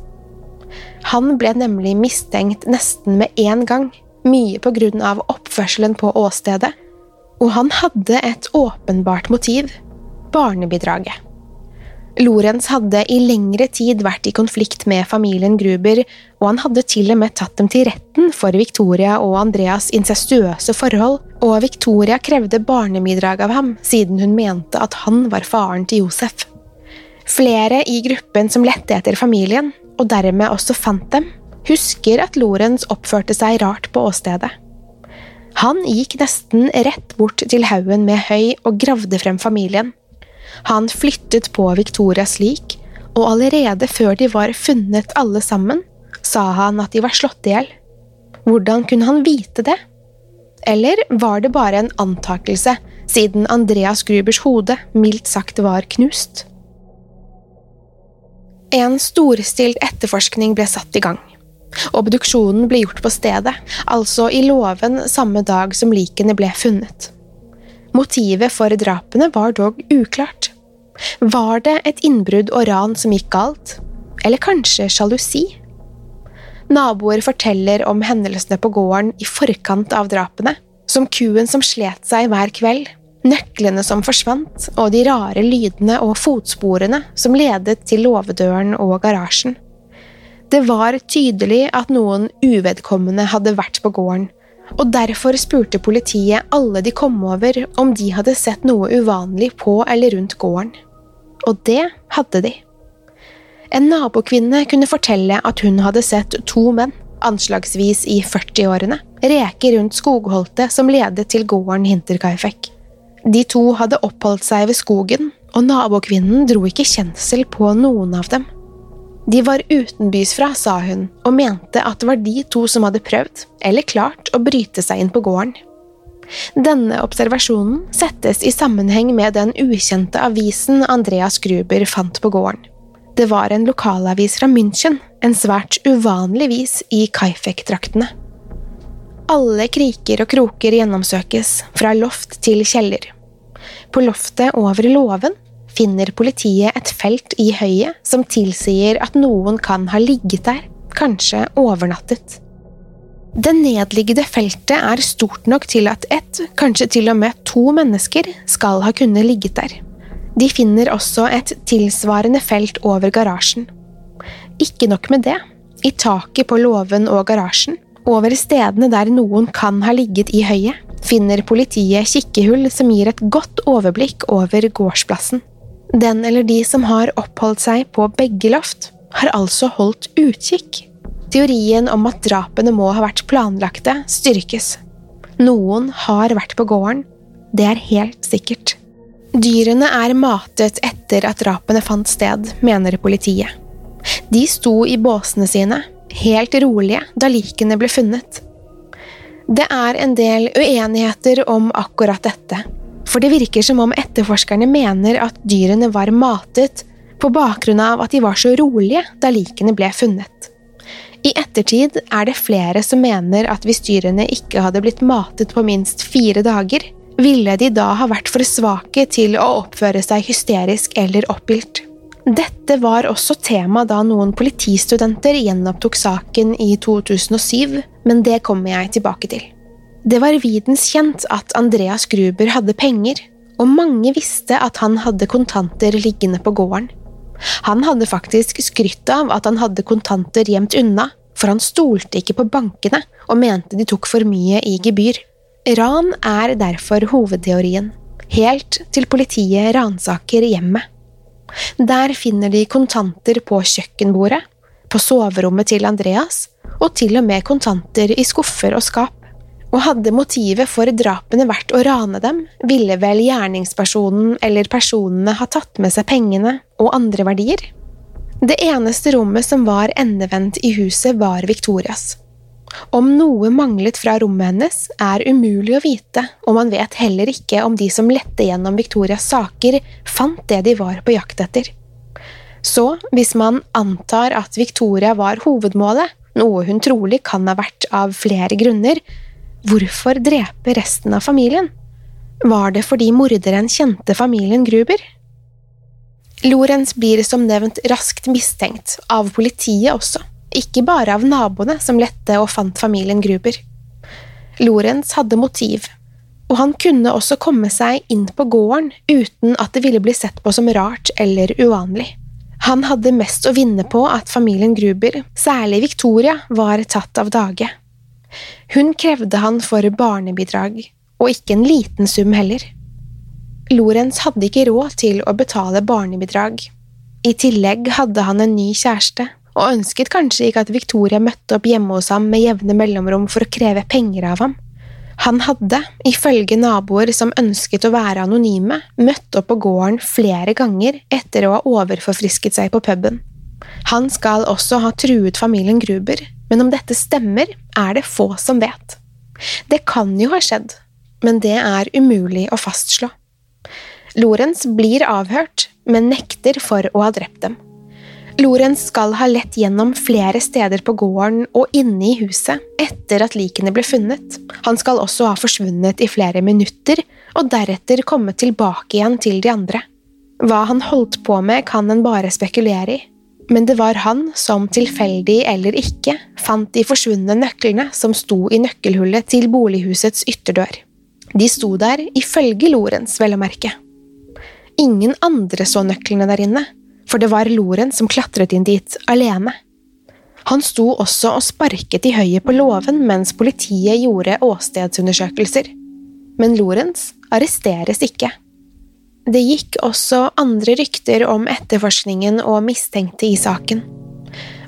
Han ble nemlig mistenkt nesten med en gang, mye på grunn av oppførselen på åstedet, og han hadde et åpenbart motiv – barnebidraget. Lorentz hadde i lengre tid vært i konflikt med familien Gruber, og han hadde til og med tatt dem til retten for Victoria og Andreas incestuøse forhold, og Victoria krevde barnebidrag av ham, siden hun mente at han var faren til Josef. Flere i gruppen som lette etter familien, og dermed også fant dem, husker at Lorentz oppførte seg rart på åstedet. Han gikk nesten rett bort til haugen med høy og gravde frem familien. Han flyttet på Victorias lik, og allerede før de var funnet alle sammen, sa han at de var slått i hjel. Hvordan kunne han vite det? Eller var det bare en antakelse, siden Andreas Grubers hode mildt sagt var knust? En storstilt etterforskning ble satt i gang. Obduksjonen ble gjort på stedet, altså i låven samme dag som likene ble funnet. Motivet for drapene var dog uklart. Var det et innbrudd og ran som gikk galt? Eller kanskje sjalusi? Naboer forteller om hendelsene på gården i forkant av drapene, som kuen som slet seg hver kveld, nøklene som forsvant, og de rare lydene og fotsporene som ledet til låvedøren og garasjen. Det var tydelig at noen uvedkommende hadde vært på gården, og derfor spurte politiet alle de kom over om de hadde sett noe uvanlig på eller rundt gården. Og det hadde de. En nabokvinne kunne fortelle at hun hadde sett to menn, anslagsvis i 40-årene, reke rundt skogholtet som ledet til gården Hinterkaifek. De to hadde oppholdt seg ved skogen, og nabokvinnen dro ikke kjensel på noen av dem. De var utenbysfra, sa hun, og mente at det var de to som hadde prøvd, eller klart, å bryte seg inn på gården. Denne observasjonen settes i sammenheng med den ukjente avisen Andreas Gruber fant på gården. Det var en lokalavis fra München, en svært uvanlig vis i Kaifek-traktene. Alle kriker og kroker gjennomsøkes, fra loft til kjeller. På loftet over låven finner politiet et felt i høyet som tilsier at noen kan ha ligget der, kanskje overnattet. Det nedliggende feltet er stort nok til at ett, kanskje til og med to mennesker skal ha kunnet ligget der. De finner også et tilsvarende felt over garasjen. Ikke nok med det, i taket på låven og garasjen, over stedene der noen kan ha ligget i høyet, finner politiet kikkehull som gir et godt overblikk over gårdsplassen. Den eller de som har oppholdt seg på begge loft, har altså holdt utkikk. Teorien om at drapene må ha vært planlagte, styrkes. Noen har vært på gården, det er helt sikkert. Dyrene er matet etter at drapene fant sted, mener politiet. De sto i båsene sine, helt rolige, da likene ble funnet. Det er en del uenigheter om akkurat dette, for det virker som om etterforskerne mener at dyrene var matet på bakgrunn av at de var så rolige da likene ble funnet. I ettertid er det flere som mener at hvis dyrene ikke hadde blitt matet på minst fire dager, ville de da ha vært for svake til å oppføre seg hysterisk eller oppilt. Dette var også tema da noen politistudenter gjenopptok saken i 2007, men det kommer jeg tilbake til. Det var videnskjent at Andreas Gruber hadde penger, og mange visste at han hadde kontanter liggende på gården. Han hadde faktisk skrytt av at han hadde kontanter gjemt unna, for han stolte ikke på bankene og mente de tok for mye i gebyr. Ran er derfor hovedteorien, helt til politiet ransaker hjemmet. Der finner de kontanter på kjøkkenbordet, på soverommet til Andreas, og til og med kontanter i skuffer og skap. Og hadde motivet for drapene vært å rane dem, ville vel gjerningspersonen eller personene ha tatt med seg pengene og andre verdier? Det eneste rommet som var endevendt i huset, var Victorias. Om noe manglet fra rommet hennes, er umulig å vite, og man vet heller ikke om de som lette gjennom Victorias saker, fant det de var på jakt etter. Så hvis man antar at Victoria var hovedmålet, noe hun trolig kan ha vært av flere grunner, hvorfor drepe resten av familien? Var det fordi morderen kjente familien Gruber? Lorentz blir som nevnt raskt mistenkt, av politiet også ikke bare av naboene som lette og fant familien Gruber. Lorentz hadde motiv, og han kunne også komme seg inn på gården uten at det ville bli sett på som rart eller uvanlig. Han hadde mest å vinne på at familien Gruber, særlig Victoria, var tatt av dage. Hun krevde han for barnebidrag, og ikke en liten sum heller. Lorentz hadde ikke råd til å betale barnebidrag. I tillegg hadde han en ny kjæreste, og ønsket kanskje ikke at Victoria møtte opp hjemme hos ham med jevne mellomrom for å kreve penger av ham. Han hadde, ifølge naboer som ønsket å være anonyme, møtt opp på gården flere ganger etter å ha overforfrisket seg på puben. Han skal også ha truet familien Gruber, men om dette stemmer, er det få som vet. Det kan jo ha skjedd, men det er umulig å fastslå. Lorentz blir avhørt, men nekter for å ha drept dem. Lorentz skal ha lett gjennom flere steder på gården og inne i huset etter at likene ble funnet. Han skal også ha forsvunnet i flere minutter og deretter kommet tilbake igjen til de andre. Hva han holdt på med, kan en bare spekulere i, men det var han som, tilfeldig eller ikke, fant de forsvunne nøklene som sto i nøkkelhullet til bolighusets ytterdør. De sto der ifølge Lorentz, vel å merke. Ingen andre så nøklene der inne, for det var Lorentz som klatret inn dit alene. Han sto også og sparket i høyet på låven mens politiet gjorde åstedsundersøkelser. Men Lorentz arresteres ikke. Det gikk også andre rykter om etterforskningen og mistenkte i saken.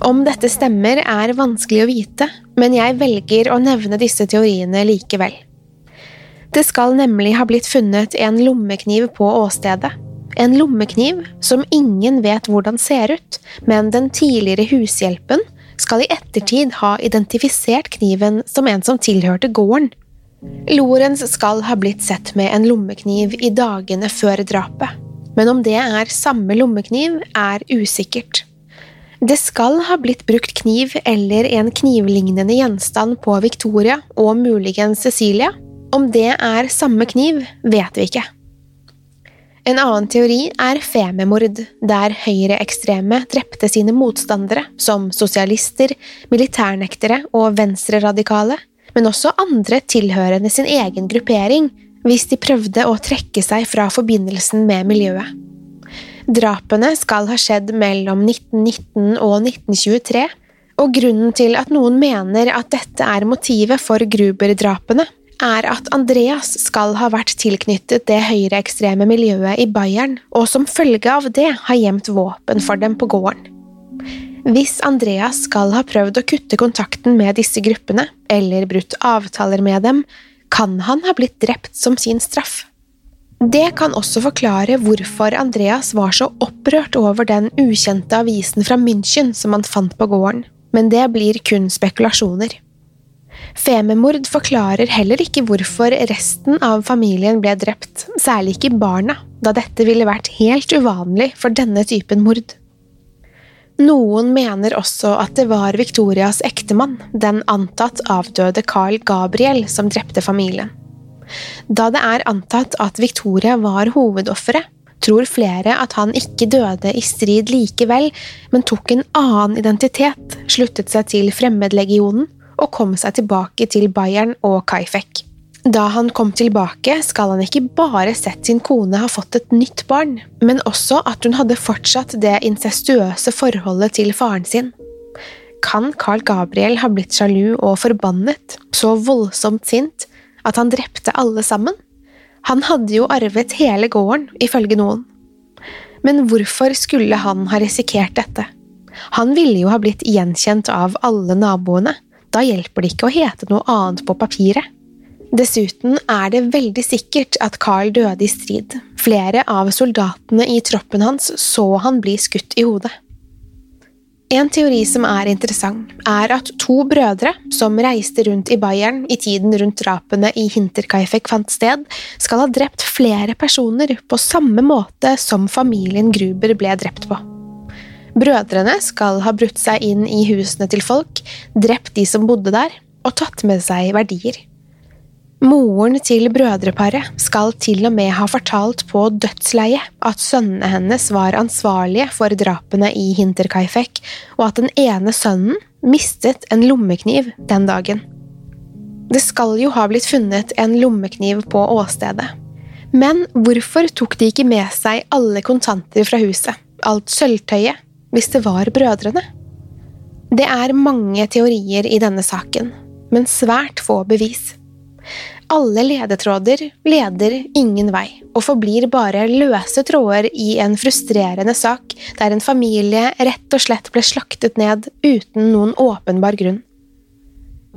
Om dette stemmer, er vanskelig å vite, men jeg velger å nevne disse teoriene likevel. Det skal nemlig ha blitt funnet en lommekniv på åstedet. En lommekniv som ingen vet hvordan ser ut, men den tidligere hushjelpen skal i ettertid ha identifisert kniven som en som tilhørte gården. Lorentz skal ha blitt sett med en lommekniv i dagene før drapet, men om det er samme lommekniv, er usikkert. Det skal ha blitt brukt kniv eller en knivlignende gjenstand på Victoria og muligens Cecilia. Om det er samme kniv, vet vi ikke. En annen teori er fememord, der høyreekstreme drepte sine motstandere, som sosialister, militærnektere og venstreradikale, men også andre tilhørende sin egen gruppering, hvis de prøvde å trekke seg fra forbindelsen med miljøet. Drapene skal ha skjedd mellom 1919 og 1923, og grunnen til at noen mener at dette er motivet for Gruber-drapene, er at Andreas skal ha vært tilknyttet det høyreekstreme miljøet i Bayern, og som følge av det har gjemt våpen for dem på gården. Hvis Andreas skal ha prøvd å kutte kontakten med disse gruppene, eller brutt avtaler med dem, kan han ha blitt drept som sin straff. Det kan også forklare hvorfor Andreas var så opprørt over den ukjente avisen fra München som han fant på gården, men det blir kun spekulasjoner. Fememord forklarer heller ikke hvorfor resten av familien ble drept, særlig ikke barna, da dette ville vært helt uvanlig for denne typen mord. Noen mener også at det var Victorias ektemann, den antatt avdøde Carl Gabriel, som drepte familien. Da det er antatt at Victoria var hovedofferet, tror flere at han ikke døde i strid likevel, men tok en annen identitet, sluttet seg til Fremmedlegionen og kom seg tilbake til Bayern og Kaifek. Da han kom tilbake, skal han ikke bare sett sin kone ha fått et nytt barn, men også at hun hadde fortsatt det incestuøse forholdet til faren sin. Kan Carl Gabriel ha blitt sjalu og forbannet, så voldsomt sint, at han drepte alle sammen? Han hadde jo arvet hele gården, ifølge noen. Men hvorfor skulle han ha risikert dette? Han ville jo ha blitt gjenkjent av alle naboene, da hjelper det ikke å hete noe annet på papiret. Dessuten er det veldig sikkert at Carl døde i strid. Flere av soldatene i troppen hans så han bli skutt i hodet. En teori som er interessant, er at to brødre som reiste rundt i Bayern i tiden rundt drapene i Hinterkaifek fant sted, skal ha drept flere personer på samme måte som familien Gruber ble drept på. Brødrene skal ha brutt seg inn i husene til folk, drept de som bodde der, og tatt med seg verdier. Moren til brødreparet skal til og med ha fortalt på dødsleiet at sønnene hennes var ansvarlige for drapene i Hinterkaifek, og at den ene sønnen mistet en lommekniv den dagen. Det skal jo ha blitt funnet en lommekniv på åstedet. Men hvorfor tok de ikke med seg alle kontanter fra huset, alt sølvtøyet, hvis det var brødrene? Det er mange teorier i denne saken, men svært få bevis. Alle ledetråder leder ingen vei, og forblir bare løse tråder i en frustrerende sak der en familie rett og slett ble slaktet ned uten noen åpenbar grunn.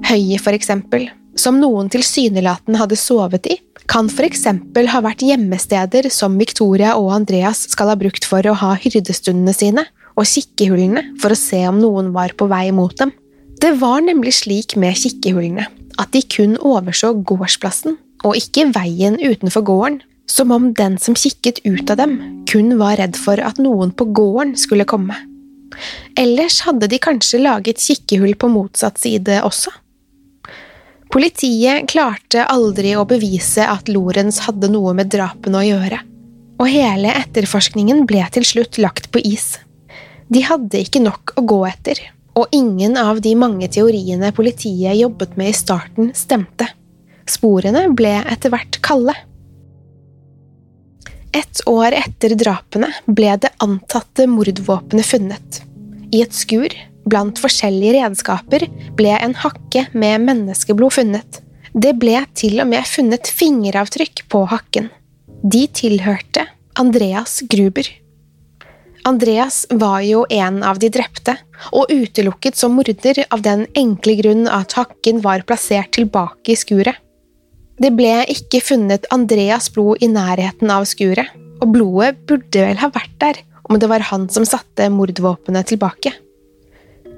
Høyet, for eksempel, som noen tilsynelatende hadde sovet i, kan for eksempel ha vært gjemmesteder som Victoria og Andreas skal ha brukt for å ha hyrdestundene sine, og kikkehullene for å se om noen var på vei mot dem. Det var nemlig slik med kikkehullene at de kun overså gårdsplassen og ikke veien utenfor gården, som om den som kikket ut av dem, kun var redd for at noen på gården skulle komme. Ellers hadde de kanskje laget kikkehull på motsatt side også. Politiet klarte aldri å bevise at Lorentz hadde noe med drapene å gjøre, og hele etterforskningen ble til slutt lagt på is. De hadde ikke nok å gå etter, og ingen av de mange teoriene politiet jobbet med i starten, stemte. Sporene ble etter hvert kalde. Et år etter drapene ble det antatte mordvåpenet funnet. I et skur, Blant forskjellige redskaper ble en hakke med menneskeblod funnet. Det ble til og med funnet fingeravtrykk på hakken. De tilhørte Andreas Gruber. Andreas var jo en av de drepte, og utelukket som morder av den enkle grunn at hakken var plassert tilbake i skuret. Det ble ikke funnet Andreas blod i nærheten av skuret, og blodet burde vel ha vært der om det var han som satte mordvåpenet tilbake.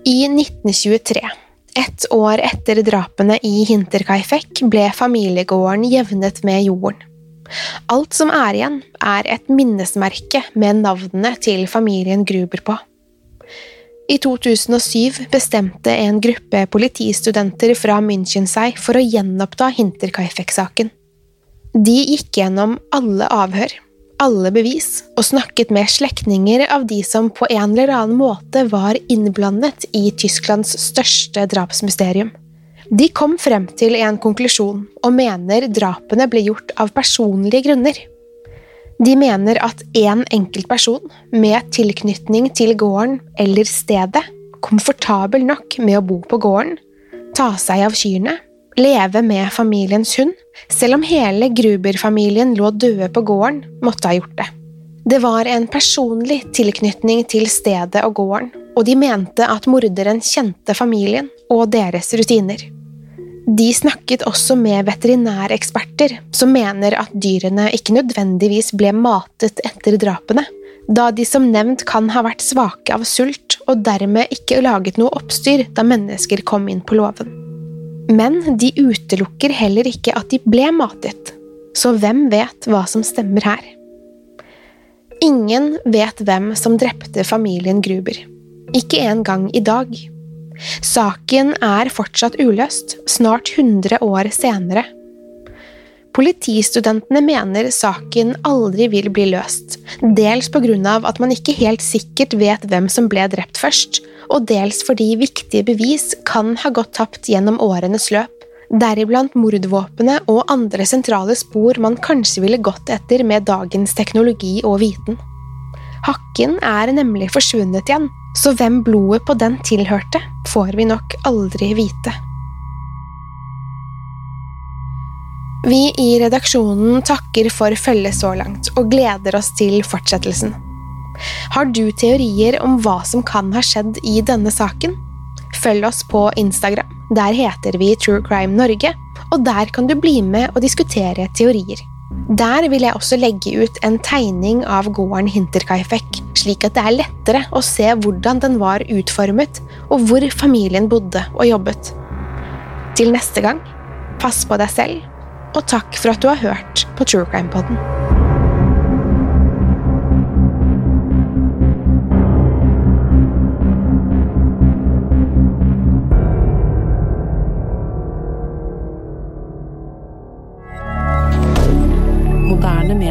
I 1923, ett år etter drapene i Hinterkaifek, ble familiegården jevnet med jorden. Alt som er igjen, er et minnesmerke med navnene til familien Gruber på. I 2007 bestemte en gruppe politistudenter fra München seg for å gjenoppta Hinterkaifeck-saken. De gikk gjennom alle avhør, alle bevis, og snakket med slektninger av de som på en eller annen måte var innblandet i Tysklands største drapsmysterium. De kom frem til en konklusjon og mener drapene ble gjort av personlige grunner. De mener at én enkelt person med tilknytning til gården eller stedet, komfortabel nok med å bo på gården, ta seg av kyrne, leve med familiens hund, selv om hele Gruber-familien lå døde på gården, måtte ha gjort det. Det var en personlig tilknytning til stedet og gården, og de mente at morderen kjente familien og deres rutiner. De snakket også med veterinæreksperter, som mener at dyrene ikke nødvendigvis ble matet etter drapene, da de som nevnt kan ha vært svake av sult og dermed ikke laget noe oppstyr da mennesker kom inn på låven. Men de utelukker heller ikke at de ble matet, så hvem vet hva som stemmer her? Ingen vet hvem som drepte familien Gruber. Ikke engang i dag. Saken er fortsatt uløst, snart 100 år senere. Politistudentene mener saken aldri vil bli løst, dels på grunn av at man ikke helt sikkert vet hvem som ble drept først, og dels fordi viktige bevis kan ha gått tapt gjennom årenes løp, deriblant mordvåpenet og andre sentrale spor man kanskje ville gått etter med dagens teknologi og viten. Hakken er nemlig forsvunnet igjen, så hvem blodet på den tilhørte, får vi nok aldri vite. Vi i redaksjonen takker for følget så langt, og gleder oss til fortsettelsen. Har du teorier om hva som kan ha skjedd i denne saken? Følg oss på Instagram. Der heter vi True Crime Norge, og der kan du bli med og diskutere teorier. Der vil jeg også legge ut en tegning av gården Hinterkaifeck, slik at det er lettere å se hvordan den var utformet, og hvor familien bodde og jobbet. Til neste gang, pass på deg selv, og takk for at du har hørt på True Crime Podden.